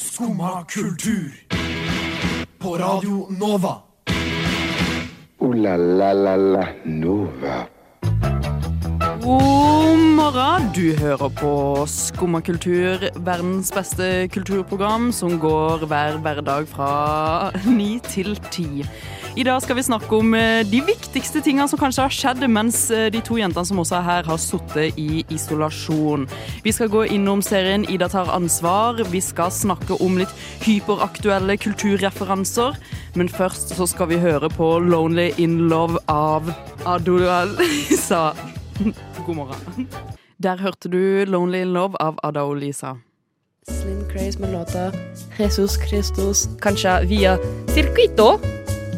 Skumma kultur. På Radio Nova. O-la-la-la-la Nova. God morgen! Du hører på Skumma kultur, verdens beste kulturprogram som går hver hverdag fra ni til ti. I dag skal vi snakke om eh, de viktigste tingene som kanskje har skjedd mens eh, de to jentene som også er her, har sittet i isolasjon. Vi skal gå innom serien Ida tar ansvar. Vi skal snakke om litt hyperaktuelle kulturreferanser. Men først så skal vi høre på Lonely in Love av Adolisa. God morgen. Der hørte du Lonely in Love av Adolisa Lisa. Slim Craze med låta Jesus Christus, kanskje via Circuito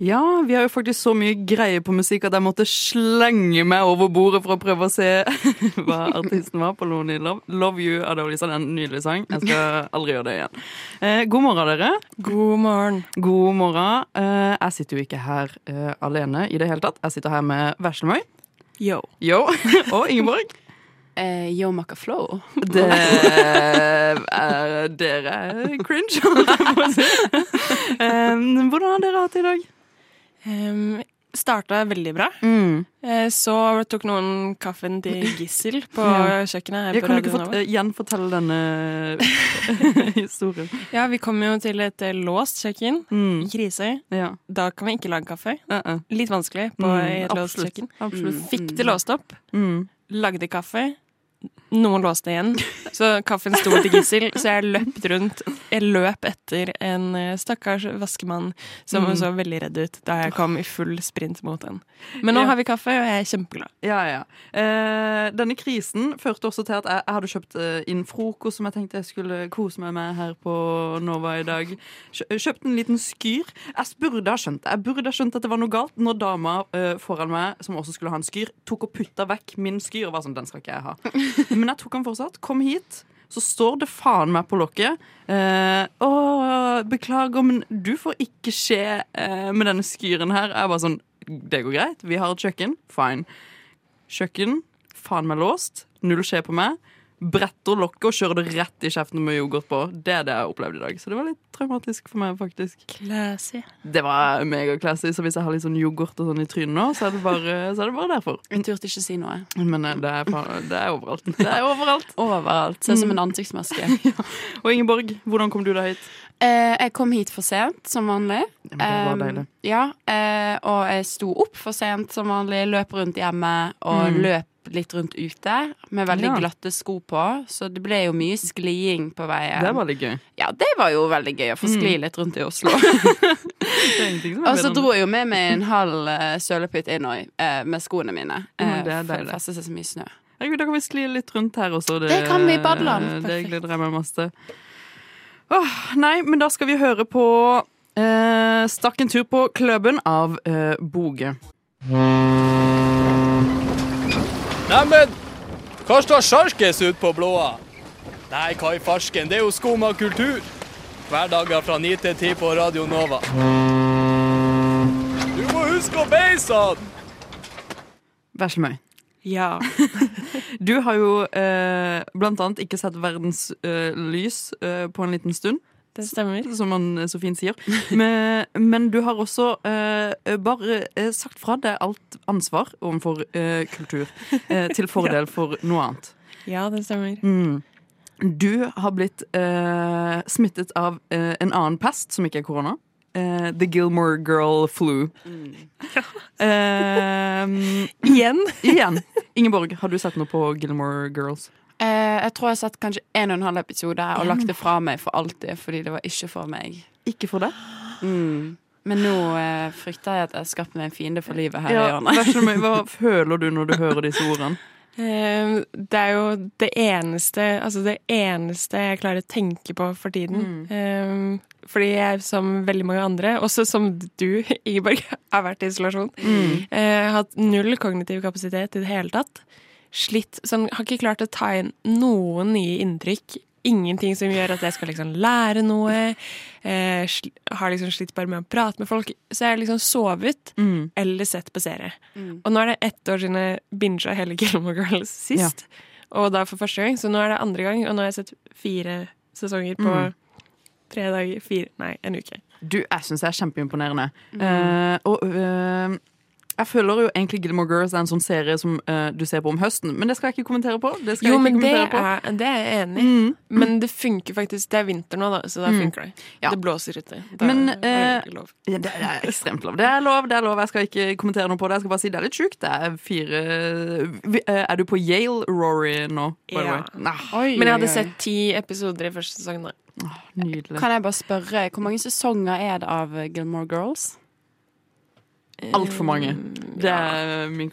Ja, vi har jo faktisk så mye greie på musikk at jeg måtte slenge meg over bordet for å prøve å se hva artisten var på Lonely Love. Love You av Dolly. Sand. en nydelig sang. Jeg skal aldri gjøre det igjen. Eh, god morgen, dere. God morgen. God morgen. Eh, jeg sitter jo ikke her eh, alene i det hele tatt. Jeg sitter her med Veslemøy. Yo. Yo. Og Ingeborg. Eh, Yo Macaflow. Det er Dere er cringe, holdt jeg på å si. Eh, hvordan har dere hatt det i dag? Um, starta veldig bra. Mm. Eh, Så tok noen kaffen til Gissel på Ja. kjøkkenet her Jeg på kan du ikke Radio fort, eh, gjenfortelle denne historien? Ja, vi kom jo til et eh, låst kjøkken Mm. i krise. Ja. Da kan vi ikke lage kaffe. Uh -uh. Litt vanskelig på Mm, et låst absolutt. kjøkken. Absolutt. Fikk det låst opp, Mm. lagde kaffe. Noen låste igjen, så kaffen sto til Gissel. Så jeg løp rundt. Jeg løp etter en eh, stakkars vaskemann som Mm. så veldig redd ut da jeg kom i full sprint mot den. Men nå Ja. har vi kaffe, og jeg er kjempeglad. Ja, ja. Eh, denne krisen førte også til at jeg, jeg hadde kjøpt eh, inn frokost som jeg tenkte jeg skulle kose meg med her på Nova i dag. Kjø- Kjøpte en liten skyr. Jeg burde ha skjønt det. Jeg burde ha skjønt at det var noe galt når dama eh, foran meg, som også skulle ha en skyr, tok og putta vekk min skyr og var sånn, den skal ikke jeg ha. Men jeg tok den fortsatt. Kom hit. Så står det faen meg på lokket. Eh, å, beklager, men du får ikke skje eh, med denne skyren her. Jeg var sånn Det går greit. Vi har et kjøkken. Fine. Kjøkken, faen meg låst. Null skje på meg. Bretter lokket og kjører det rett i kjeften med yoghurt på. Det er det jeg har opplevd i dag. Så det var litt traumatisk for meg, faktisk. Classy. Det var megaclassy, så hvis jeg har litt sånn yoghurt og sånn i trynet nå, så er det bare, så er det bare derfor. Hun turte ikke si noe. Men eh, det er, det er overalt. Det er overalt. Overalt. Ser ut som en ansiktsmaske. Og Ingeborg, hvordan kom du deg hit? Eh, jeg kom hit for sent, som vanlig. Ja, det var Um, deilig. ja, eh, og jeg sto opp for sent som vanlig, løp rundt hjemme og Mm. løp litt rundt ute med veldig Ja. glatte sko på, så det ble jo mye skliing på veien. Det var litt gøy. Ja, det var jo veldig gøy å få skli litt rundt i Oslo. Det og så dro jeg jo med meg en halv uh, sølepytt inn òg, eh, med skoene mine. Eh, det er for det fester seg så mye snø. Herregud, da kan vi skli litt rundt her også. Det kan vi i badeland. Det gleder jeg meg masse. Åh, nei, men da skal vi høre på eh, Stakk en tur på klubben av eh, Boge. Neimen, hva står sjarkes ut på blåa? Nei, hva i farsken, det er jo skum av kultur. Hverdager fra 9 til 10 på Radio Nova. Du må huske å beise han! Veslemøy. Ja. Du har jo eh, blant annet ikke sett verdens eh, lys eh, på en liten stund. Det stemmer. Som man så fint sier. Men, men du har også eh, bare eh, sagt fra deg alt ansvar overfor eh, kultur, eh, til fordel for noe annet. Ja, det stemmer. Mm. Du har blitt eh, smittet av eh, en annen pest som ikke er korona. Uh, the Gilmore Girl flu. Eh, Igjen? igjen. Ingeborg, har du sett noe på Gilmore Girls? Eh, jeg tror jeg har sett kanskje en og en halv episode og lagt det fra meg for alltid, fordi det var ikke for meg. Ikke for det? Mm. Men nå eh, frykter jeg at jeg har skapt meg en fiende for livet her Ja, i hjørnet. Hva føler du når du hører disse ordene? Eh, Det er jo det eneste Altså det eneste jeg klarer å tenke på for tiden. Eh, Fordi jeg, som veldig mange andre, også som du, Ingeborg, har vært i isolasjon, eh, har hatt null kognitiv kapasitet i det hele tatt. Slitt sånn, Har ikke klart å ta inn noen nye inntrykk. Ingenting som gjør at jeg skal liksom lære noe. Eh, har liksom slitt bare med å prate med folk. Så jeg har liksom sovet eller sett på serie. Og nå er det ett år siden jeg binga hele Gilmore Girls sist. Og da for første gang, så nå er det andre gang, og nå har jeg sett fire sesonger på tre dager. Fire, nei, en uke. Du, jeg syns det er kjempeimponerende. Eh, og eh, jeg føler jo egentlig Gilmore Girls er en sånn serie som uh, du ser på om høsten, men det skal jeg ikke kommentere på. Det skal Jo, jeg men det på. er, det er jeg enig i. Men det funker faktisk. Det er vinter nå, da, så da funker det. Ja. Det blåser ute. Da Men, er det eh, lov. Ja, det er ekstremt lov. Det er lov, det er lov. Jeg skal ikke kommentere noe på det. Jeg skal bare si det er litt sjukt. Det er fire eh, Er du på Yale, Rory, nå? by Ja. way? Nah, Oi, Men jeg hadde oi. sett ti episoder i første sesong. da. nydelig. Kan jeg bare spørre, hvor mange sesonger er det av Gilmore Girls? Altfor mange. Det er min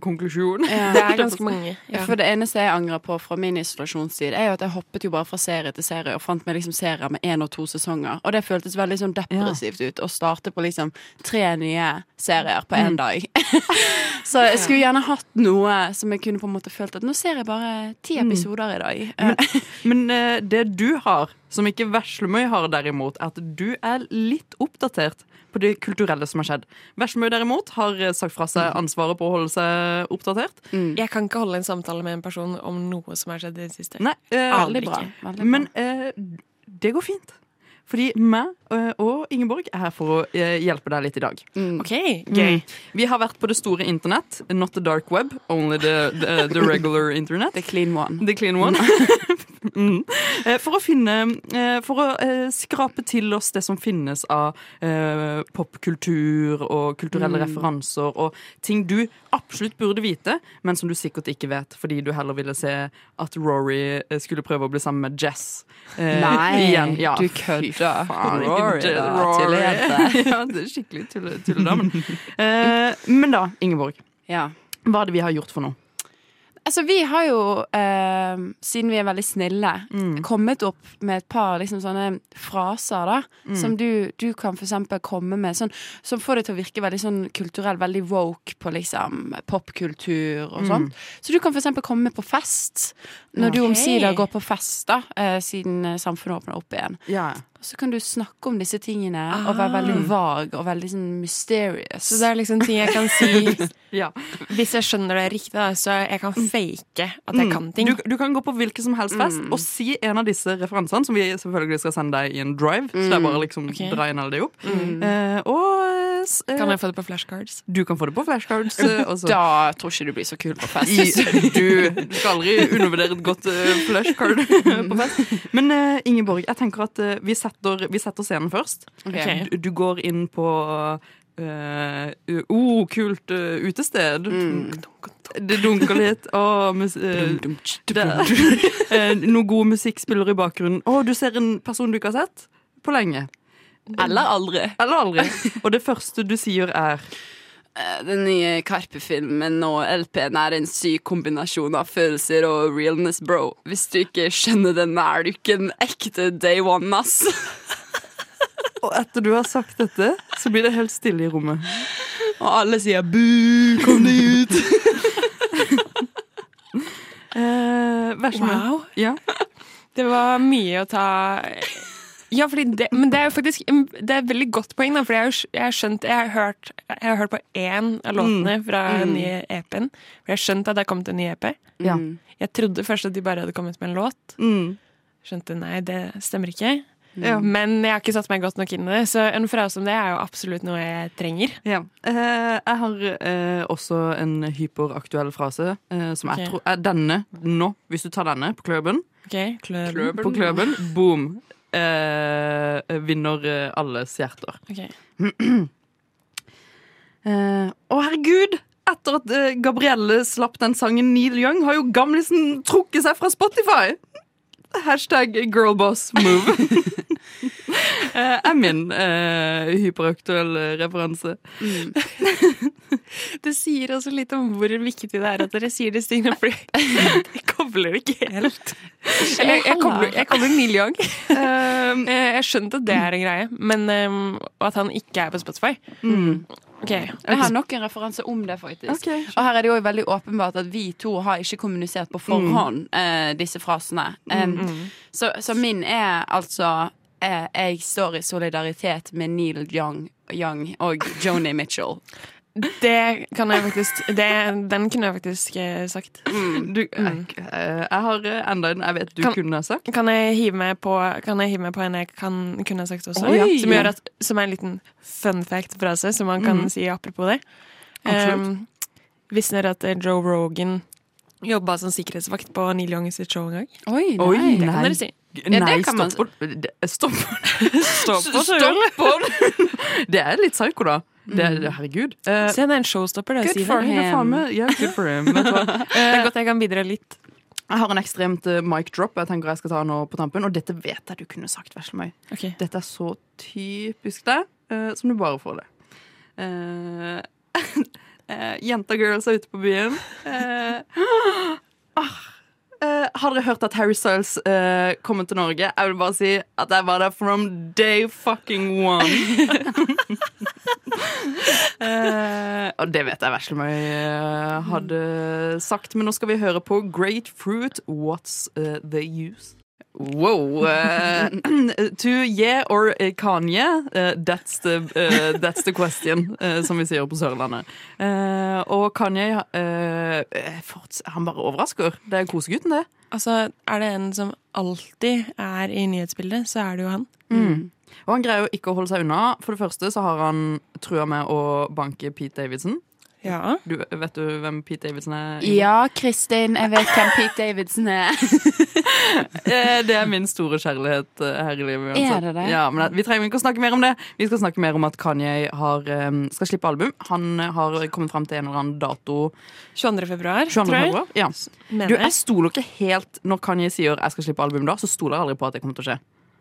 konklusjon. Ja. Det er ganske mange. Ja. For det eneste jeg angrer på fra min isolasjonstid, er jo at jeg hoppet jo bare fra serie til serie og fant meg liksom serier med én og to sesonger. Og det føltes veldig sånn depressivt ut å starte på liksom tre nye serier på én dag. Så jeg skulle gjerne hatt noe som jeg kunne på en måte følt at nå ser jeg bare ti episoder i dag. Men, Men eh, det du har, som ikke Veslemøy har derimot, er at du er litt oppdatert på det kulturelle som har skjedd. Veslemøy derimot har eh, sagt fra seg ansvaret på å holde seg oppdatert. Jeg kan ikke holde en samtale med en person om noe som har skjedd i det siste. Nei, eh, Aldri bra. Bra. Men eh, det går fint. Fordi meg eh, og Ingeborg er her for å eh, hjelpe deg litt i dag. OK, gøy. Vi har vært på det store internett, not the dark web, only the, the, the regular internet. The clean one. The clean one. mm. Eh, For å finne eh, For å eh, skrape til oss det som finnes av eh, popkultur og kulturelle referanser og ting du absolutt burde vite, men som du sikkert ikke vet fordi du heller ville se at Rory skulle prøve å bli sammen med Jess. eh, Nei, igjen. Ja, du kødder. Rory, da, Rory. ja, det er skikkelig tulledamen. Eh, men da, Ingeborg. Ja. Hva er det vi har gjort for noe? Altså, vi har jo, eh, siden vi er veldig snille, kommet opp med et par liksom, sånne fraser, da. Som du, du kan eksempel komme med, sånn, som får det til å virke veldig sånn kulturell, veldig woke på liksom popkultur og sånt. Så du kan eksempel komme med på fest, når du omsider går på fest, da, eh, siden eh, samfunnet åpner opp igjen. Ja. Og så kan du snakke om disse tingene, og være veldig vag og veldig sånn mysterious. Så det er liksom ting jeg kan si ja. hvis jeg skjønner det riktig, da, så jeg kan fake at jeg kan ting. Du, du kan gå på hvilken som helst fest og si en av disse referansene, som vi selvfølgelig skal sende deg i en drive. Så det er bare liksom okay. dra inn alle de opp. Eh, og s- eh, Kan jeg få det på flashcards? du kan få det på flashcards. eh, også. Da tror ikke du blir så kul på fest. I, du, du skal aldri undervurdere et godt uh, flashcard på fest. Men eh, Ingeborg, jeg tenker at eh, vi, setter, vi setter scenen først. Okay. Du, du går inn på uh, oh, kult uh, utested. Det dunker litt. Oh, eh, eh, noe god musikk spiller i bakgrunnen. Å, du ser en person du ikke har sett på lenge. Eller aldri. Eller aldri. Og det første du sier, er Eh, Den nye Karpe-filmen og LP-en er en syk kombinasjon av følelser og realness, bro. Hvis du ikke skjønner den, er du ikke en ekte day one, ass. Og etter du har sagt dette, så blir det helt stille i rommet. Og alle sier bu, kom deg ut. Eh, vær så snill. Wow. Ja. Det var mye å ta Ja, fordi det, men det er jo faktisk Det er et veldig godt poeng, da, for jeg har, jeg har skjønt Jeg har hørt, jeg har hørt på én av låtene fra den nye EP-en. For jeg har skjønt at det er kommet en ny EP. Ja. Jeg trodde først at de bare hadde kommet med en låt. Mm. Skjønte nei, det stemmer ikke. Ja. Men jeg har ikke satt meg godt nok inn i det, så en frase om det er jo absolutt noe jeg trenger. Ja. Eh, jeg har eh, også en hyperaktuell frase, eh, som jeg tror er denne nå. Hvis du tar denne på kløben, Ok, kløben. på kløben boom, eh, vinner eh, alles hjerter. Ok. Eh, Å, herregud! Etter at eh, Gabrielle slapp den sangen Neil Young, har jo gamlisen trukket seg fra Spotify! Hashtag girlboss move. eh, er min uh, hyperaktuelle referanse. Det sier også litt om hvor viktig det er at dere sier disse tingene, for jeg kobler det ikke helt. Eller jeg, jeg kobler, jeg kobler Neil Young. Um, Eh, Jeg skjønte at det er en greie, men um, at han ikke er på Spotify. mm. Okay. Jeg har nok en referanse om det, faktisk. Okay. Og her er det jo veldig åpenbart at vi to har ikke kommunisert på forhånd eh, disse frasene. Um, så, så min er altså Jeg står i solidaritet med Neil Young, Young og Joni Mitchell. Det kan jeg faktisk det, Den kunne jeg faktisk sagt. sagt. Du, jeg, eh, jeg har eh, enda en jeg vet du Kan- kunne ha sagt. Kan jeg hive meg på, kan jeg hive meg på en jeg kan, kunne ha sagt også? Oi! Som, gjør at, som er en liten fun fact-frase som man kan mm. si apropos det. Um, Visste dere at eh, Joe Rogan jobba som sikkerhetsvakt på Neil Young sitt show en gang? Oi, Oi, nei. Det kan dere si. Nei, man- stopp det- Stopp Det er litt psyko, da. Det er, herregud. Uh, Se, det er en showstopper. Det, Good for him. Yeah, good for him. Hva? det er godt jeg kan bidra litt. Jeg har en ekstremt uh, mic drop jeg tenker jeg skal ta nå på tampen, og dette vet jeg du kunne sagt, Veslemøy. Okay. Dette er så typisk deg, uh, som du bare får det. Uh, uh, Jenta girls er ute på byen. Uh, ah, eh, har dere hørt at Harry Styles uh, kommer til Norge? Jeg vil bare si at jeg var der from day fucking one. uh, og det vet jeg Veslemøy uh, hadde sagt, men nå skal vi høre på Great Fruit, What's the Use? Wow. Uh, to yeah or eh, Kanye, uh, that's, the, uh, that's the question, eh, som vi sier på Sørlandet. Eh, og Kanye eh, eh, forts- Han bare overrasker. Det er kosegutten, det. Altså, er det en som alltid er i nyhetsbildet, så er det jo han. Mm. Og han greier jo ikke å holde seg unna. For det første så har han trua med å banke Pete Davidson. Ja. Du, vet du hvem Pete Davidson er? Ja, Kristin, jeg vet hvem Pete Davidson er. Eh, Det er min store kjærlighet eh, her i livet. uansett. Er det det? Ja, men Vi trenger ikke å snakke mer om det. Vi skal snakke mer om at Kanye har, eh, skal slippe album. Han har kommet fram til en eller annen dato. 22. februar, 22. tror jeg. Ja. Du, jeg stoler ikke helt Når Kanye sier jeg skal slippe album da, så stoler jeg aldri på at det kommer til å skje.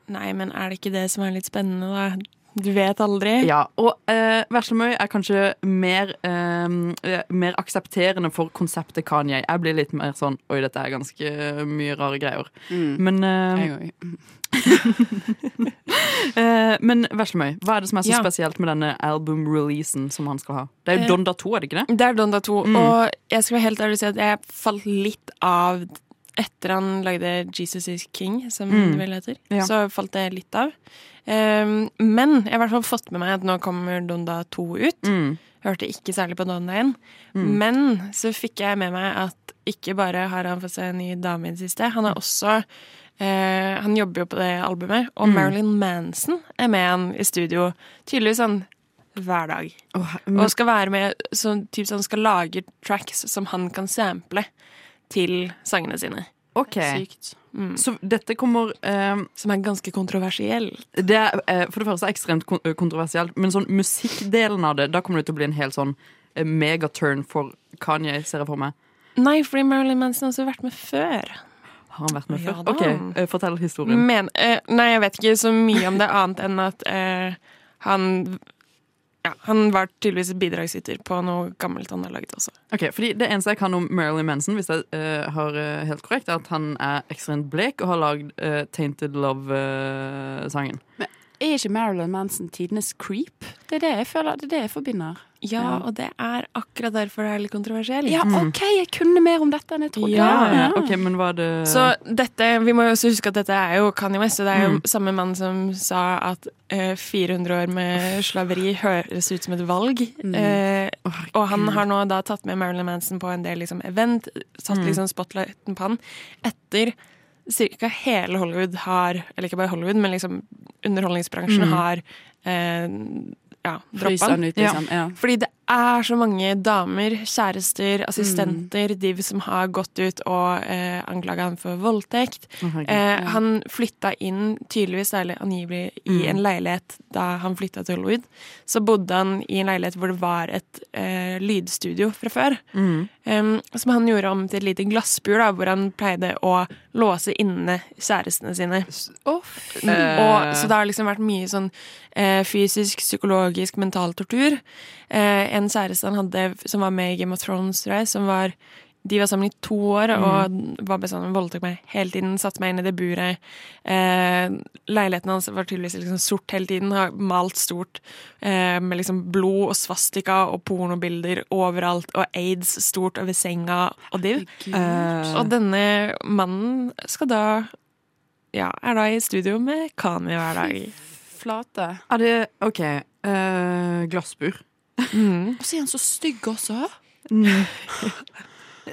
Nei, men er det ikke det som er litt spennende, da? Du vet aldri. Ja, Og eh, Veslemøy er kanskje mer, eh, mer aksepterende for konseptet Kanye. Jeg blir litt mer sånn Oi, dette er ganske mye rare greier. Men eh, Jeg. Eh, men Veslemøy, hva er det som er så Ja. spesielt med denne album-releasen som han skal ha? Det er jo Eh, Donda 2, er det ikke det? Det er Donda 2, Mm. og jeg skal være helt ærlig si at jeg falt litt av etter han lagde Jesus is King, som Mm. det vel heter. Ja. Så falt det litt av. Um, men jeg har i hvert fall fått med meg at nå kommer Donda 2 ut. Mm. Hørte ikke særlig på Donda 1. Mm. Men så fikk jeg med meg at ikke bare har han fått seg en ny dame i det siste, han har også Uh, Han jobber jo på det albumet, og Mm. Marilyn Manson er med han i studio tydeligvis sånn hver dag. Åh, Og skal være med sånn, typ, sånn skal lage tracks som han kan sample til sangene sine. OK. Sykt. Mm. Så dette kommer eh, Som er ganske kontroversiell. Det er eh, for det første ekstremt kon kontroversielt, men sånn musikkdelen av det, da kommer det til å bli en helt sånn eh, megaturn for Kanye, ser jeg for meg. Nei, fordi Marilyn Manson har også vært med før. Har han vært med Ja før? OK, eh, fortell historien. Men, eh, nei, jeg vet ikke så mye om det annet enn at eh, han ja, Han var tydeligvis bidragsyter på noe gammelt han har laget også. Ok, fordi Det eneste jeg kan om Marilyn Manson, hvis jeg uh, har uh, helt korrekt, er at han er ekstremt blek og har lagd uh, Tainted Love-sangen. Er ikke Marilyn Manson tidenes creep? Det er det jeg føler, det er det jeg forbinder. Ja, Ja. og det er akkurat derfor det er litt kontroversielt. Ja, OK, jeg kunne mer om dette enn jeg trodde. Ja. ok, men hva er det Så dette, vi må jo også huske at dette er jo Kanye West, og det er jo Mm. samme mann som sa at eh, 400 år med slaveri høres ut som et valg. Eh, og han har nå da tatt med Marilyn Manson på en del liksom, event, satt Mm. liksom spotlighten på han, etter cirka hele Hollywood har, eller ikke bare Hollywood, men liksom underholdningsbransjen Mm. har eh, ja, droppa ut, liksom. Ja. Fordi det er så mange damer, kjærester, assistenter, de som har gått ut og eh, anklaga ham for voldtekt. Eh, han flytta inn, tydeligvis eller angivelig, i en leilighet da han flytta til Hollywood. Så bodde han i en leilighet hvor det var et eh, lydstudio fra før. Em, som han gjorde om til et lite glassbur, da, hvor han pleide å låse inne kjærestene sine. Mm, og, så det har liksom vært mye sånn eh, fysisk, psykologisk, mental tortur. Eh, en kjæreste han hadde som var med i Game of Thrones, tror jeg, som var de var sammen i to år og var bestandig voldtok meg hele tiden. Satte meg inn i det buret. Eh, leiligheten hans var tydeligvis liksom sort hele tiden. Har malt stort eh, med liksom blod og svastika og pornobilder overalt. Og aids stort over senga og de, Eh, Og denne mannen skal da ja, er da i studio med Kani hver dag. Flate. er det OK. Uh, glassbur. Og så er han så stygg også.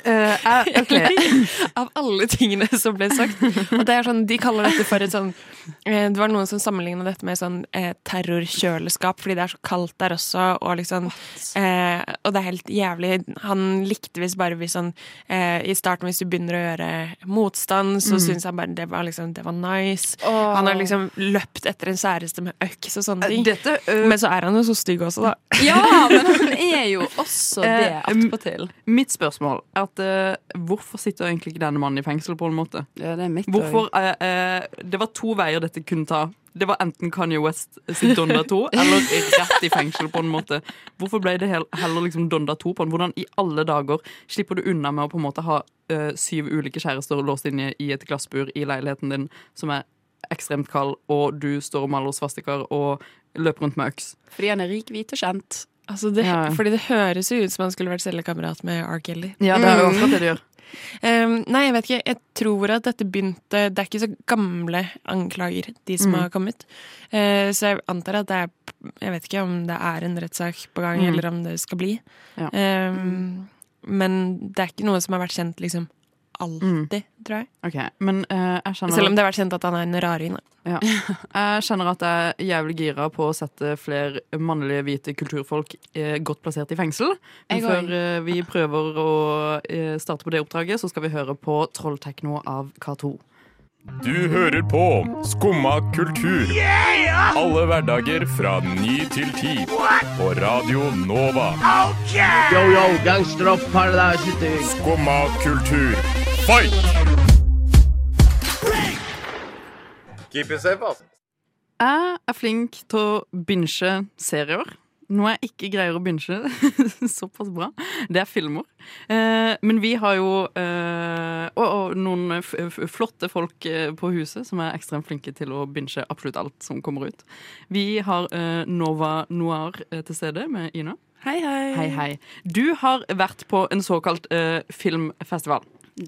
Eh, jeg- OK. Av alle tingene som ble sagt. Og det er sånn, De kaller dette for et sånn uh, Det var noen som sammenligna dette med sånn eh, terrorkjøleskap, fordi det er så kaldt der også. Og liksom eh, Og det er helt jævlig. Han likte visst bare hvis sånn eh, I starten, hvis du begynner å gjøre motstand, så syns han bare det var liksom Det var nice. Han har liksom løpt etter en kjæreste med øks og sånne ting. Dette Men så er han jo så stygg også, da. Ja, men han er jo også det attpåtil. Mitt spørsmål er at eh, hvorfor sitter egentlig ikke denne mannen i fengsel, på en måte? Ja, det er mitt Hvorfor eh, eh, Det var to veier dette kunne ta. Det var enten Kanye West sitt Donda 2, eller rett i fengsel, på en måte. Hvorfor ble det hel- heller liksom Donda 2 på den? Hvordan i alle dager slipper du unna med å på en måte ha eh, syv ulike kjærester låst inne i et glassbur i leiligheten din som er ekstremt kald, og du står og maler svastikaer og løper rundt med øks? Fordi han er rik, hvit og kjent. Altså det, Ja. Fordi det høres jo ut som han skulle vært cellekamerat med R. Kelly. Ja, det er jo akkurat det du gjør. Um, nei, jeg vet ikke. Jeg tror at dette begynte Det er ikke så gamle anklager, de som Mm. har kommet. Uh, så jeg antar at det er Jeg vet ikke om det er en rettssak på gang, Mm. eller om det skal bli. Ja. Um, men det er ikke noe som har vært kjent liksom alltid, tror jeg. Okay, Men uh, jeg kjenner Selv om det har vært kjent at han er en raring. Ja. Jeg kjenner at jeg er jævlig gira på å sette flere mannlige, hvite kulturfolk eh, godt plassert i fengsel. Men før eh, vi prøver å eh, starte på det oppdraget, så skal vi høre på Trolltekno av K2. Du hører på Skumma kultur. Alle hverdager fra ny til ti. På Radio Nova. Yo, yo, gangsteropp, paradise, Skumma kultur, fight! Keep it safe, ass. Jeg er flink til å binge serier. Noe jeg ikke greier å binge såpass bra, det er filmer. Eh, men vi har jo eh, og, og noen f f flotte folk eh, på huset som er ekstremt flinke til å binge absolutt alt som kommer ut. Vi har eh, Nova Noir eh, til stede med Ina. Hei, hei. Hei, hei. Du har vært på en såkalt eh, filmfestival.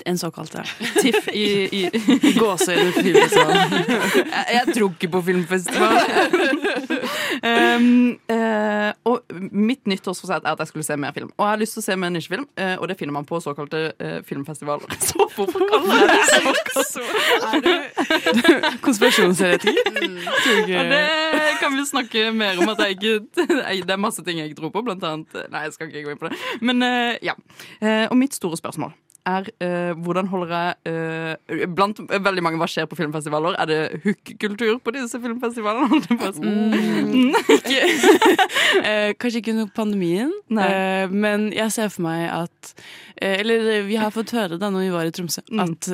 En såkalt, ja. TIFF i, i, i filmfestival. jeg, jeg tror ikke på filmfestival. um, uh, og mitt nyttårsforsett er at jeg skulle se mer film. Og jeg har lyst til å se mer nisjefilm, uh, og det finner man på såkalte uh, filmfestivaler. Så hvorfor kaller jeg det såkalt? Konspirasjonsteoretiker? Og det kan vi snakke mer om. At jeg ikke, det er masse ting jeg ikke tror på, blant annet Nei, jeg skal ikke gå inn på det. Men ja. Eh, og mitt store spørsmål er uh, hvordan holder jeg uh, Blant veldig mange, hva skjer på filmfestivaler? Er det hook-kultur på disse filmfestivalene? Mm. Eh, kanskje ikke under pandemien, men jeg ser for meg at Eller vi har fått høre da når vi var i Tromsø, Mm. at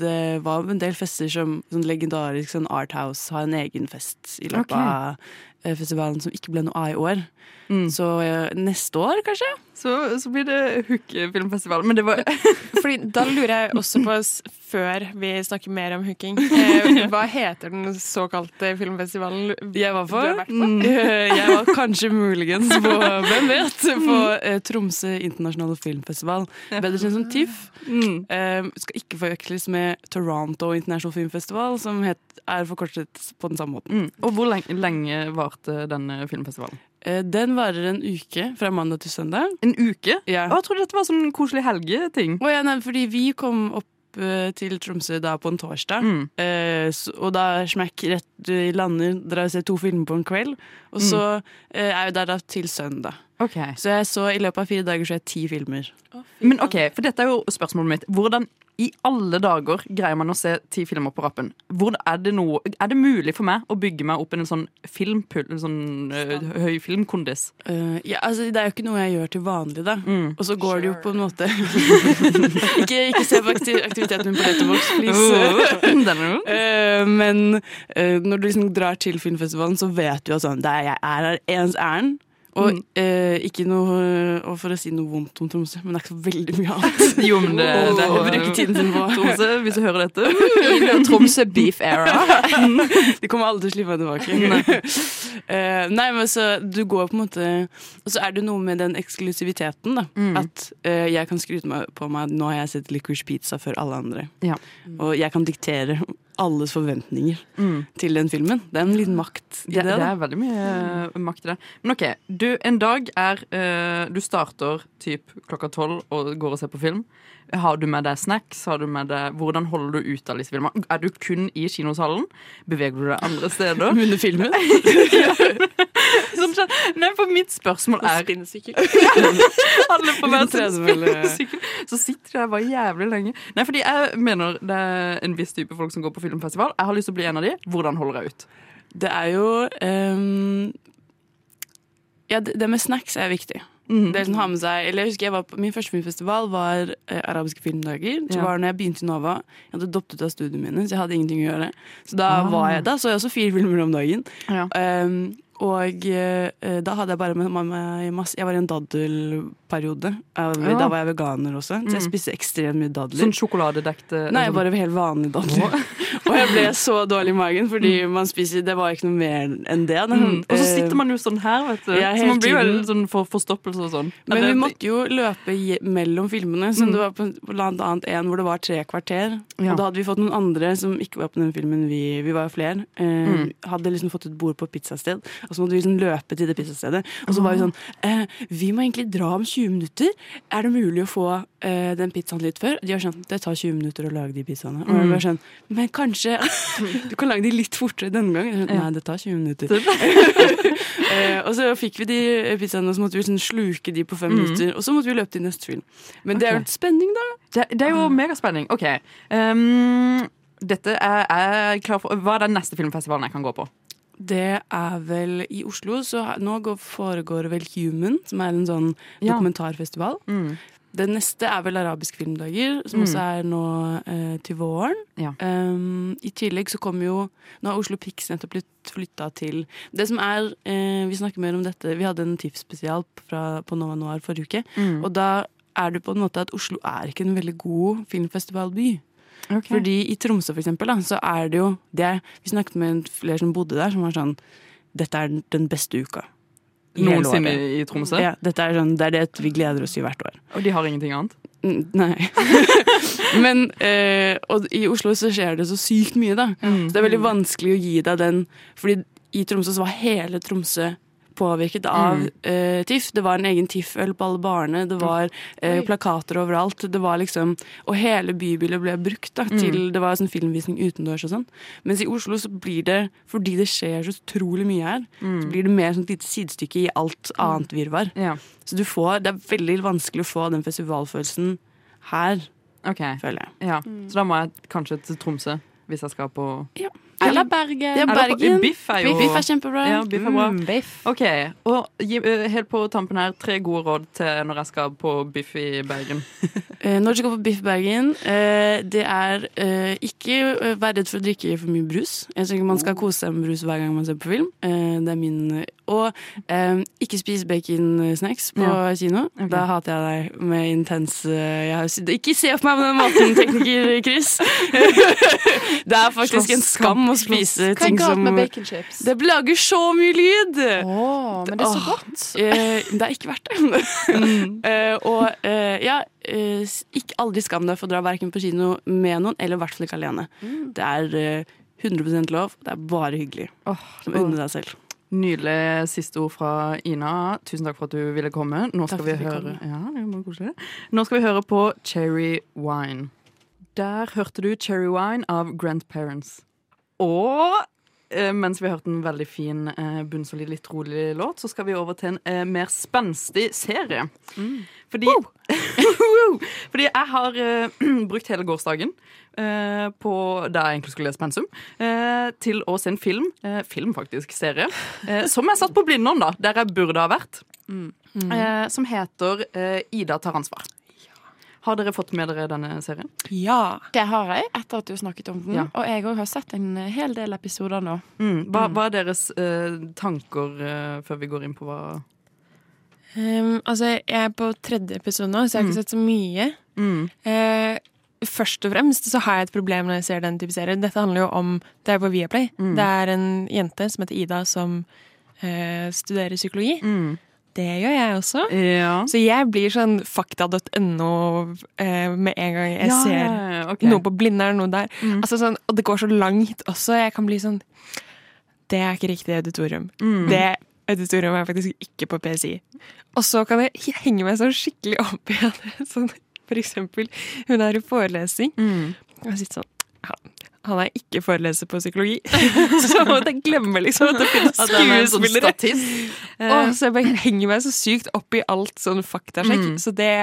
det var en del fester som sånn legendarisk sånn Arthouse har en egen fest i løpet okay. av festivalen som ikke ble noe av i år. Mm. Så eh, neste år, kanskje? Så, så blir det hook-filmfestival. Men det var Fordi da lurer jeg også på, før vi snakker mer om hooking, eh, hva heter den såkalte filmfestivalen Jeg var du har vært på? Mm. Eh, Jeg var kanskje muligens på, hvem vet, på Tromsø internasjonale filmfestival. Bedre kjent som TIFF. mm. Eh, skal ikke forveksles med Toronto International Film Festival, som het, er forkortet på den samme måten. Mm. Og hvor lenge, lenge varte denne filmfestivalen? Eh, den varer en uke, fra mandag til søndag. En uke? Ja. Å, jeg trodde dette var sånn koselig helgeting. Og ja, nei, fordi vi kom opp eh, til Tromsø da på en torsdag. Mm. Eh, så, og da smekk rett i lander, drar og ser to filmer på en kveld. Og så eh, er vi der da til søndag. Ok. Så jeg så i løpet av fire dager så jeg ti filmer. Men ok, for dette er jo spørsmålet mitt. Hvordan i alle dager greier man å se ti filmer på rappen? Hvor er, det noe, er det mulig for meg å bygge meg opp en sånn filmpull, en sånn uh, høy filmkondis? Uh, ja, altså, det er jo ikke noe jeg gjør til vanlig, da. Og så går det jo på en måte ikke, ikke se på aktiviteten min på Letterbox, please. Eh, men eh, når du liksom drar til filmfestivalen, så vet du at sånn, det er, jeg er her ens ærend. Og Mm. eh, ikke noe Og for å si noe vondt om Tromsø, men det er ikke så veldig mye annet Jo, men det, det å bruke tiden sin på. Tromsø, hvis du hører dette. Tromsø beef era. De kommer aldri til å slippe meg tilbake. Eh, nei, men så du går på en måte Og så er det noe med den eksklusiviteten, da. Mm. At eh, jeg kan skryte på meg at nå har jeg sett Licorice Pizza før alle andre. Ja. Og jeg kan diktere alles forventninger Mm. til den filmen. Det er en liten makt i Det, det. det er veldig mye øh, makt i det. Men OK, du, en dag er uh, Du starter typ klokka tolv og går og ser på film. Har du med deg snacks? Har du med deg, hvordan holder du ut av disse filmene? Er du kun i kinosalen? Beveger du deg andre steder? Under filmen? Sånn, Nei, for mitt spørsmål er Spinnesykkel. Alle på hver sin tredemølle. Så sitter de der bare jævlig lenge. Nei, fordi jeg mener det er en viss type folk som går på filmfestival. Jeg har lyst til å bli en av de. Hvordan holder jeg ut? Det er jo um, Ja, det, det med snacks er viktig. Mhm. Det som har med seg, eller jeg husker jeg var på, Min første filmfestival var eh, arabiske filmdager. Så Ja. var det når jeg begynte i Nova. Jeg hadde doppet av studiene mine, så jeg hadde ingenting å gjøre. Så da, Ah. var jeg, da så jeg også fire filmer om dagen. Ja. Um, og eh, da hadde jeg bare med meg masse Jeg var i en daddelperiode. Ja. Da var jeg veganer også, så jeg Mm. spiste ekstremt mye dadler. Sånn sjokoladedekte Nei, sånn- bare helt vanlige dadler. jeg ble så dårlig i magen, fordi man spiser Det var ikke noe mer enn det. Mm. Og så Eh, sitter man jo sånn her, vet du. Ja, så man blir jo veldig sånn for forstoppelse og sånn. Men vi måtte jo løpe mellom filmene. Så Mm. det var på blant annet en hvor det var tre kvarter. Ja. Og da hadde vi fått noen andre som ikke var på den filmen. Vi, vi var jo flere. Eh, Mm. Hadde liksom fått et bord på et pizzasted, og så måtte vi liksom løpe til det pizzastedet. Og så var vi sånn eh, Vi må egentlig dra om 20 minutter. Er det mulig å få eh, den pizzaen litt før? De har skjønt Det tar 20 minutter å lage de pizzaene. Og jeg Mm. var sånn Men kanskje du kan lage de litt fortere denne gangen? Nei, det tar 20 minutter. Eh, og så fikk vi de pizzaene, og så måtte vi liksom sluke de på fem Mm. minutter. Og så måtte vi løpe til neste film. Men det er jo spenning, da. Det, det er jo megaspenning. OK. Um, dette er, er klar for. Hva er den neste filmfestivalen jeg kan gå på? Det er vel i Oslo, så nå foregår vel Human, som er en sånn Ja. dokumentarfestival. Mm. Det neste er vel Arabisk filmdager, som Mm. også er nå eh, til våren. Ja. Um, I tillegg så kommer jo Nå har Oslo Pix nettopp blitt flytta til Det som er eh, Vi snakker mer om dette. Vi hadde en TIFF-spesial på Nova Noir forrige uke. Mm. Og da er det på en måte at Oslo er ikke en veldig god filmfestivalby. Okay. Fordi i Tromsø for eksempel, da, så er det jo det, Vi snakket med flere som bodde der, som var sånn Dette er den- den beste uka. Noensinne i Tromsø? Ja, er sånn, det er det vi gleder oss til hvert år. Og de har ingenting annet? Nei. Men eh, og i Oslo så skjer det så sykt mye, da. Mm. Så det er veldig vanskelig å gi deg den Fordi i Tromsø så var hele Tromsø påvirket av Mm. uh, TIFF. Det var en egen TIFF-øl på alle barene, det var uh, plakater overalt. Det var liksom, og hele bybildet ble brukt da, Mm. til Det var sånn filmvisning utendørs og sånn. Mens i Oslo så blir det, fordi det skjer så utrolig mye her, Mm. så blir det mer sånn et lite sidestykke i alt annet virvar. Ja. Så du får, det er veldig vanskelig å få den festivalfølelsen her, okay. føler jeg. Ja. Så da må jeg kanskje til Tromsø hvis jeg skal på Eller Bergen. Ja, Bergen. Biff er jo Biff er kjempebra. Ja, biff er bra. Mm, biff. OK. Og eh, helt på tampen her, tre gode råd til når jeg skal på biff i Bergen. Eh, når du skal på Biff Bergen, eh, det er eh, ikke vær redd for å drikke for mye brus. Jeg tenker Man skal kose seg med brus hver gang man ser på film. Eh, det er min Og ikke spis baconsnacks på Ja. kino. Okay. Da hater jeg deg med intens Ikke se på meg på den måten, tekniker Chris! det er faktisk en skam å spise Hva er galt med baconchips? Det lager så mye lyd! Oh, men det er så godt. Eh, det er ikke verdt det. Eh, og eh, ja, eh, ikke aldri skam deg for å dra verken på kino med noen, eller i hvert fall ikke alene. Det er eh, 100 lov. Det er bare hyggelig. Oh, unne deg selv. Nydelig siste ord fra Ina. Tusen takk for at du ville komme. Nå skal vi høre ja, det. Nå skal vi høre på Cherry Wine. Der hørte du Cherry Wine av Grandparents. Og eh, mens vi har hørt en veldig fin, eh, bunnsolid, litt rolig låt, så skal vi over til en eh, mer spenstig serie. Fordi, fordi jeg har brukt hele gårsdagen eh, på da jeg egentlig skulle lese pensum, eh, til å se en film, film faktisk, serie, eh, som jeg satt på Blindern, da, der jeg burde ha vært, eh, som heter Ida tar ansvar. Har dere fått med dere denne serien? Ja. Det har jeg, etter at du snakket om den. Ja. Og jeg òg har sett en hel del episoder nå. Mm. Hva, hva er deres eh, tanker eh, før vi går inn på hva Um, altså, jeg er på tredje episode nå, så jeg har ikke sett så mye. Mm. Uh, først og fremst så har jeg et problem når jeg ser den type serier. Dette handler jo om Det er på Viaplay. Mm. Det er en jente som heter Ida, som eh, studerer psykologi. Det gjør jeg også. Ja. Så jeg blir sånn fakta.no eh, med en gang jeg Ja, ser ja, ja, noe på Blindern, noe der. Mm. Altså sånn, og det går så langt også. Jeg kan bli sånn Det er ikke riktig auditorium. Mm. Det auditorium er faktisk ikke på PSI. Og så kan jeg henge meg sånn skikkelig opp i det. sånn, For eksempel, hun er i forelesning. Mm. Og sitter sånn han, han er ikke foreleser på psykologi. så jeg glemmer liksom at det finnes er en sånn uh. Så jeg bare henger meg så sykt opp i alt sånn faktasjekk. Mm. Så det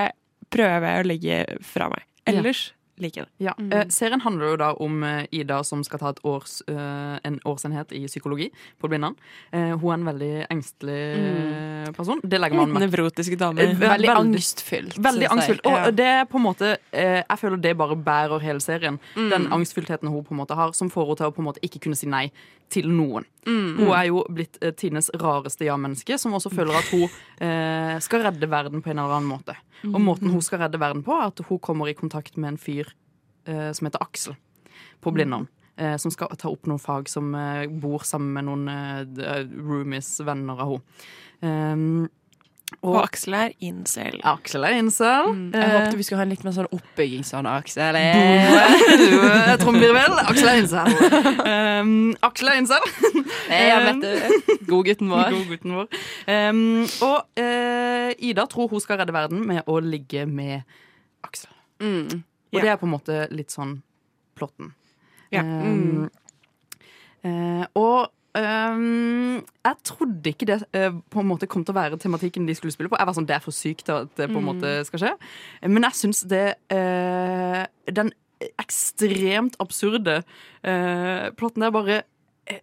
prøver jeg å legge fra meg. Ellers liker det. Ja. Eh, serien handler jo da om eh, Ida som skal ta års, eh, en årsenhet i psykologi på Blindern. Eh, hun er en veldig engstelig eh, person. Det legger man merke Nevrotisk dame. Veldig, Veldig angstfylt, Veldig angstfylt. Og Ja. det er på en måte Jeg føler det bare bærer hele serien. Mm. Den angstfylltheten hun på en måte har, som får henne til å på en måte ikke kunne si nei til noen. Mm. Hun er jo blitt tidenes rareste ja-menneske, som også føler at hun skal redde verden på en eller annen måte. Og Mm. måten hun skal redde verden på, er at hun kommer i kontakt med en fyr eh, som heter Aksel på Blindern. Eh, som skal ta opp noen fag som eh, bor sammen med noen eh, roomies, venner av henne. Um, Og Aksel er incel. Aksel er incel. Mm. Jeg håpet vi skulle ha en litt mer sånn oppbygging sånn, Aksel. er Trommevirvel. Aksel er incel. Um, Aksel er incel. Du. Godgutten vår. Godgutten vår. Um, og uh, Ida tror hun skal redde verden med å ligge med Aksel. Mm. Og det er på en måte litt sånn plotten. Yeah. Um, eh, og um, jeg trodde ikke det eh, på en måte kom til å være tematikken de skulle spille på. Jeg var sånn, Det er for sykt at det på en Mm. måte skal skje. Men jeg syns det eh, Den ekstremt absurde eh, plotten der bare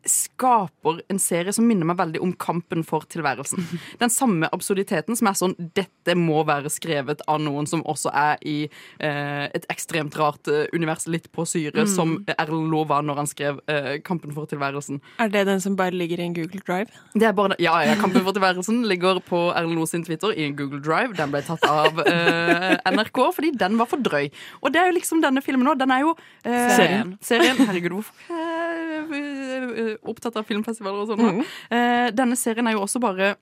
skaper en serie som minner meg veldig om Kampen for tilværelsen. Den samme absurditeten som er sånn Dette må være skrevet av noen som også er i eh, et ekstremt rart eh, univers, litt på syre, Mm. som Erlend Loe var når han skrev eh, Kampen for tilværelsen. Er det den som bare ligger i en Google Drive? Det er bare, ja, ja, Kampen for tilværelsen ligger på Erlend Loe sin Twitter i en Google Drive. Den ble tatt av eh, NRK fordi den var for drøy. Og det er jo liksom denne filmen nå. Den er jo eh, Serien. serien. Herregud, hvorfor eh, opptatt av filmfestivaler og sånn? Mm. Eh, denne serien er jo også bare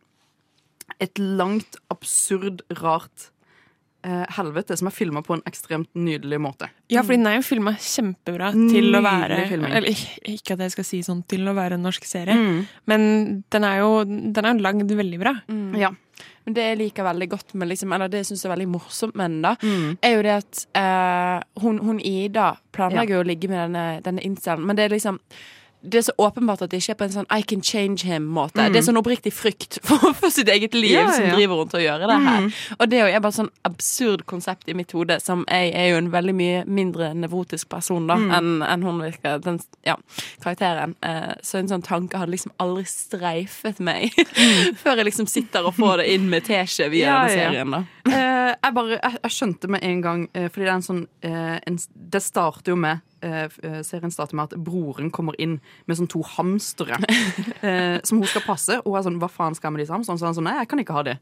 et langt, absurd, rart eh, helvete som er filma på en ekstremt nydelig måte. Ja, fordi den er jo filma kjempebra til å være filming. Eller ikke- at jeg skal si sånn til å være en norsk serie, Mm. men den er jo den er lagd veldig bra. Ja. Men det jeg liker veldig godt med liksom, Eller det jeg syns er veldig morsomt med den, da, Mm. er jo det at eh, hun, hun Ida planlegger jo å ligge med denne, denne incelen, men det er liksom det er så åpenbart at det ikke er på en sånn I can change him-måte. Mm. Det er sånn oppriktig frykt for, for sitt eget liv Ja, ja, som driver rundt og gjøre det her. Mm. Og det er bare sånn absurd konsept i mitt hode, som jeg er jo en veldig mye mindre nevrotisk person da, Mm. enn en hun virker, den ja, karakteren. Eh, så en sånn tanke hadde liksom aldri streifet meg før jeg liksom sitter og får det inn med teskje via Mm. Ja, denne serien. da. Eh, jeg bare, jeg, jeg skjønte med en gang eh, Fordi det er en sånn eh, en, Det starter jo med Serien starter med at broren kommer inn med sånn to hamstere eh, som hun skal passe. Og hun er sånn, hva faen skal jeg med disse hamsterne? Så er han sånn, nei, jeg kan ikke ha de.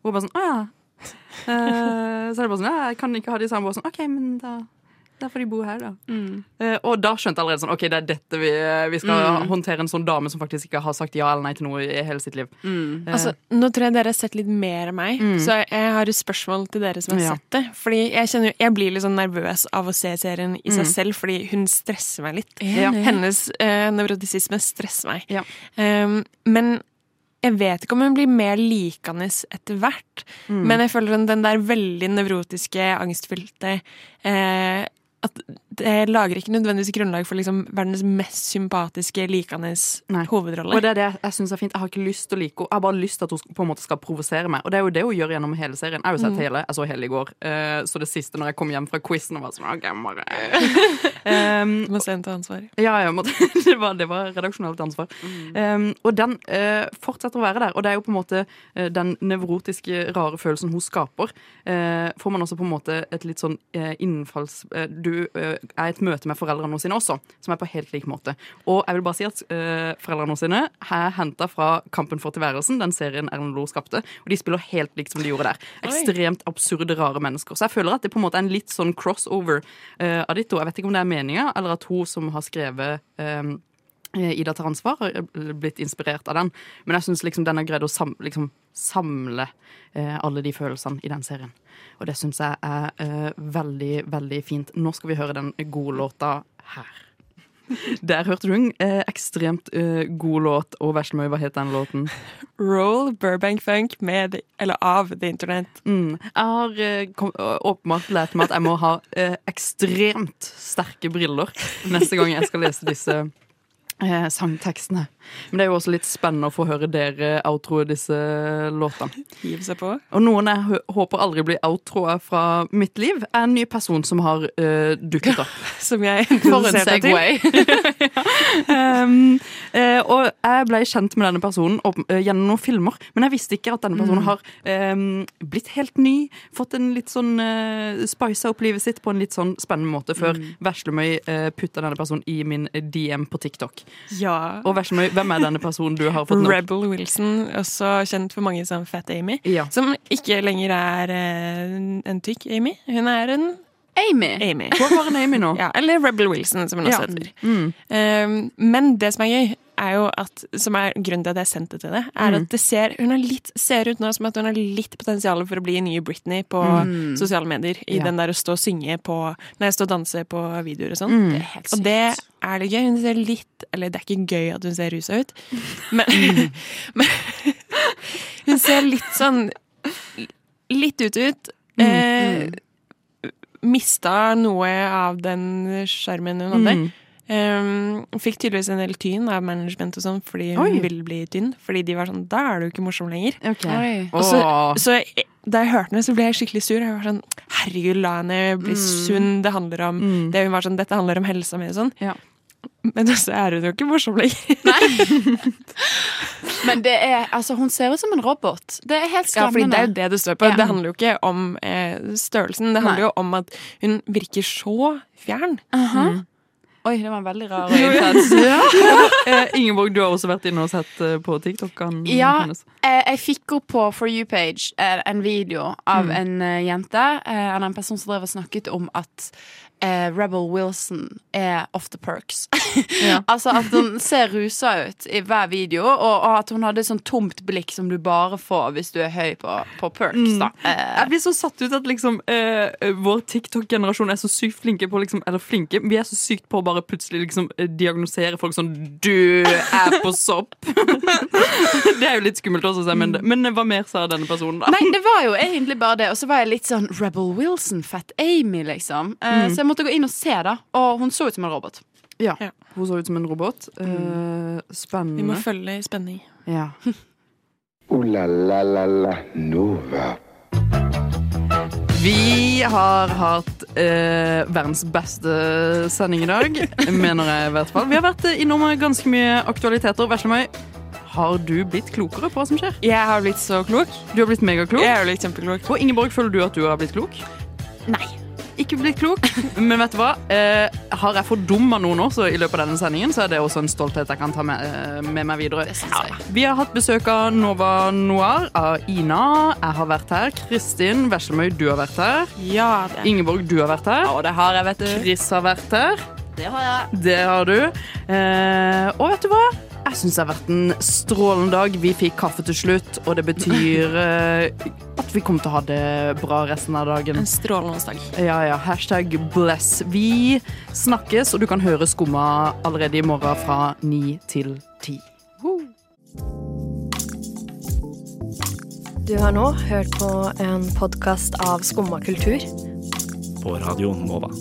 Og hun er bare sånn, å ja. Eh, så er det bare sånn, ja, jeg kan ikke ha de samme Og sånn, ok, men da, da får de bo her, da. Eh, og da skjønte jeg allerede sånn, ok, det er dette vi, vi skal Mm. håndtere en sånn dame som faktisk ikke har sagt ja eller nei til noe i hele sitt liv. Eh, Altså, nå tror jeg dere har sett litt mer av meg, Mm. så jeg har et spørsmål til dere som har Ja. sett det. Fordi jeg kjenner jeg blir litt sånn nervøs av å se serien i seg Mm. selv, fordi hun stresser meg litt. Ja. Hennes eh, nevrotisisme stresser meg. Ja. Um, men jeg vet ikke om hun blir mer likende etter hvert. Mm. Men jeg føler den, den der veldig nevrotiske, angstfylte eh, at det lager ikke nødvendigvis grunnlag for liksom verdens mest sympatiske, likende hovedrolle. Og det er det jeg syns er fint. Jeg har ikke lyst til å like henne. Jeg har bare lyst til at hun på en måte skal provosere meg. Og det er jo det hun gjør gjennom hele serien. Jeg har jo sett Mm. hele. Jeg så hele i går. Eh, så det siste når jeg kom hjem fra quizen og var sånn OK, bare um, Må se en til ansvar. Ja, ja, det, var, det var redaksjonelt ansvar. Um, og den uh, fortsetter å være der. Og det er jo på en måte uh, den nevrotiske, rare følelsen hun skaper. uh, får man også på en måte et litt sånn innfalls... du eh, er et møte med foreldrene sine også, som er på helt lik måte. Og jeg vil bare si at uh, foreldrene sine er henta fra Kampen for tilværelsen, den serien Erlend Loe skapte. Og de spiller helt likt som de gjorde der. Ekstremt absurde, rare mennesker. Så jeg føler at det på en måte er en litt sånn crossover uh, av de to. Jeg vet ikke om det er meninga, eller at hun som har skrevet eh, Ida tar ansvar, har blitt inspirert av den. Men jeg syns liksom den har greid å sam, liksom, samle eh, alle de følelsene i den serien. Og det syns jeg er eh, veldig, veldig fint. Nå skal vi høre den gode låta her. Der hørte du en eh, ekstremt eh, god låt. Og Veslemøy, hva het den låten? Roll Burbank Funk med, eller av The Internet. Mm. Jeg har eh, åpenbart lært meg at jeg må ha eh, ekstremt sterke briller neste gang jeg skal lese disse eh, sangtekstene. Men det er jo også litt spennende å få høre dere outroe disse låtene. Hiv seg på. Og noen jeg håper aldri blir outroa fra mitt liv, er en ny person som har eh, dukket opp. Som jeg For en segway. um, eh, og jeg ble kjent med denne personen opp, eh, gjennom noen filmer, men jeg visste ikke at denne personen Mm. har em, blitt helt ny. Fått en litt sånn uh, Spisa opp livet sitt på en litt sånn spennende måte, før Mm. Veslemøy uh, putta denne personen i min DM på TikTok. Ja. Og hvem er denne personen du har fått nå? Rebel Wilson, også kjent for mange som Fat Amy. Som ikke lenger er eh, en tykk Amy. Hun er en Amy. Amy. Hvor var en Amy nå? Ja, eller Rebel Wilson, som hun også Ja. heter. Mm. Um, men det som er gøy, er jo at, som er grunnen til at jeg sendte til det, er Mm. at det ser, hun er litt, ser ut nå som at hun har litt potensial for å bli nye Britney på Mm. sosiale medier. I Ja. den der å stå og synge på Nei, stå og danse på videoer og sånn. Mm. Det og det er litt gøy. Hun ser litt Eller det er ikke gøy at hun ser rusa ut, men, men hun ser litt sånn Litt ut ut. Eh, mista noe av den sjarmen hun hadde. Um, fikk tydeligvis en del tyn av management og sånn fordi hun Oi. ville bli tynn. Fordi de var sånn Da er du ikke morsom lenger. Okay. Og så, så jeg- da jeg hørte henne, så ble jeg skikkelig sur. Jeg var sånn Herregud, la henne bli Mm. sunn. Det handler om Mm. det hun var sånn, Dette handler om helsa mi og sånn. Ja. Men så er hun jo ikke morsom lenger. Nei. Men det er, altså, hun ser ut som en robot. Det er helt Ja, fordi det er jo det det står på. Ja. Det handler jo ikke om eh, størrelsen. Det handler Nei. jo om at hun virker så fjern. Aha. Mm. Oi, det var en veldig rar og intens. Eh, Ingeborg, du har også vært inne og sett eh, på TikTok-en Ja, hennes. eh, jeg fikk opp på For You-page eh, en video av Mm. en jente, eller en person som drev og snakket om at eh, Rebel Wilson er off the perks. Ja. altså at hun ser rusa ut i hver video, og, og at hun hadde sånn tomt blikk som du bare får hvis du er høy på, på perks. Da. Eh, Jeg blir så satt ut at liksom eh, vår TikTok-generasjon er så sykt flinke på liksom, Eller flinke, vi er så sykt på å bare plutselig liksom eh, diagnosere folk sånn Du er på sopp! det er jo litt skummelt også, men, men hva mer sa denne personen, da? Nei, det var jo egentlig bare det. Og så var jeg litt sånn Rebel Wilson, Fat Amy, liksom. Eh, Mm. Så jeg måtte gå inn og se, da. Og hun så ut som en robot. Ja, Hun så ut som en robot. Uh, spennende. Vi må følge i spenning. Ja. O-la-la-la-la Nova. Vi har hatt eh, verdens beste sending i dag, mener jeg i hvert fall. Vi har vært innom ganske mye aktualiteter. Veslemøy, har du blitt klokere på hva som skjer? Jeg har blitt så klok. Du har blitt megaklok. Jeg har blitt kjempeklok. Og Ingeborg, føler du at du har blitt klok? Nei. Ikke blitt klok, men vet du hva? Eh, har jeg fordumma noen også i løpet av denne sendingen, så er det også en stolthet jeg kan ta med, eh, med meg videre. Vi har hatt besøk av Nova Noir, av Ina. Jeg har vært her. Kristin Veslemøy, du har vært her. Ja. Ingeborg, du har vært her. Ja, det har jeg, vet du. Chris har vært her. Det har jeg. Det har du. Eh, og vet du hva? Jeg syns det har vært en strålende dag. Vi fikk kaffe til slutt, og det betyr eh, at vi kommer til å ha det bra resten av dagen. En strålende dag. Ja, ja. Hashtag bless. Vi snakkes, og du kan høre Skumma allerede i morgen fra ni til ti. Du har nå hørt på en podkast av Skumma kultur. På radioen Nova.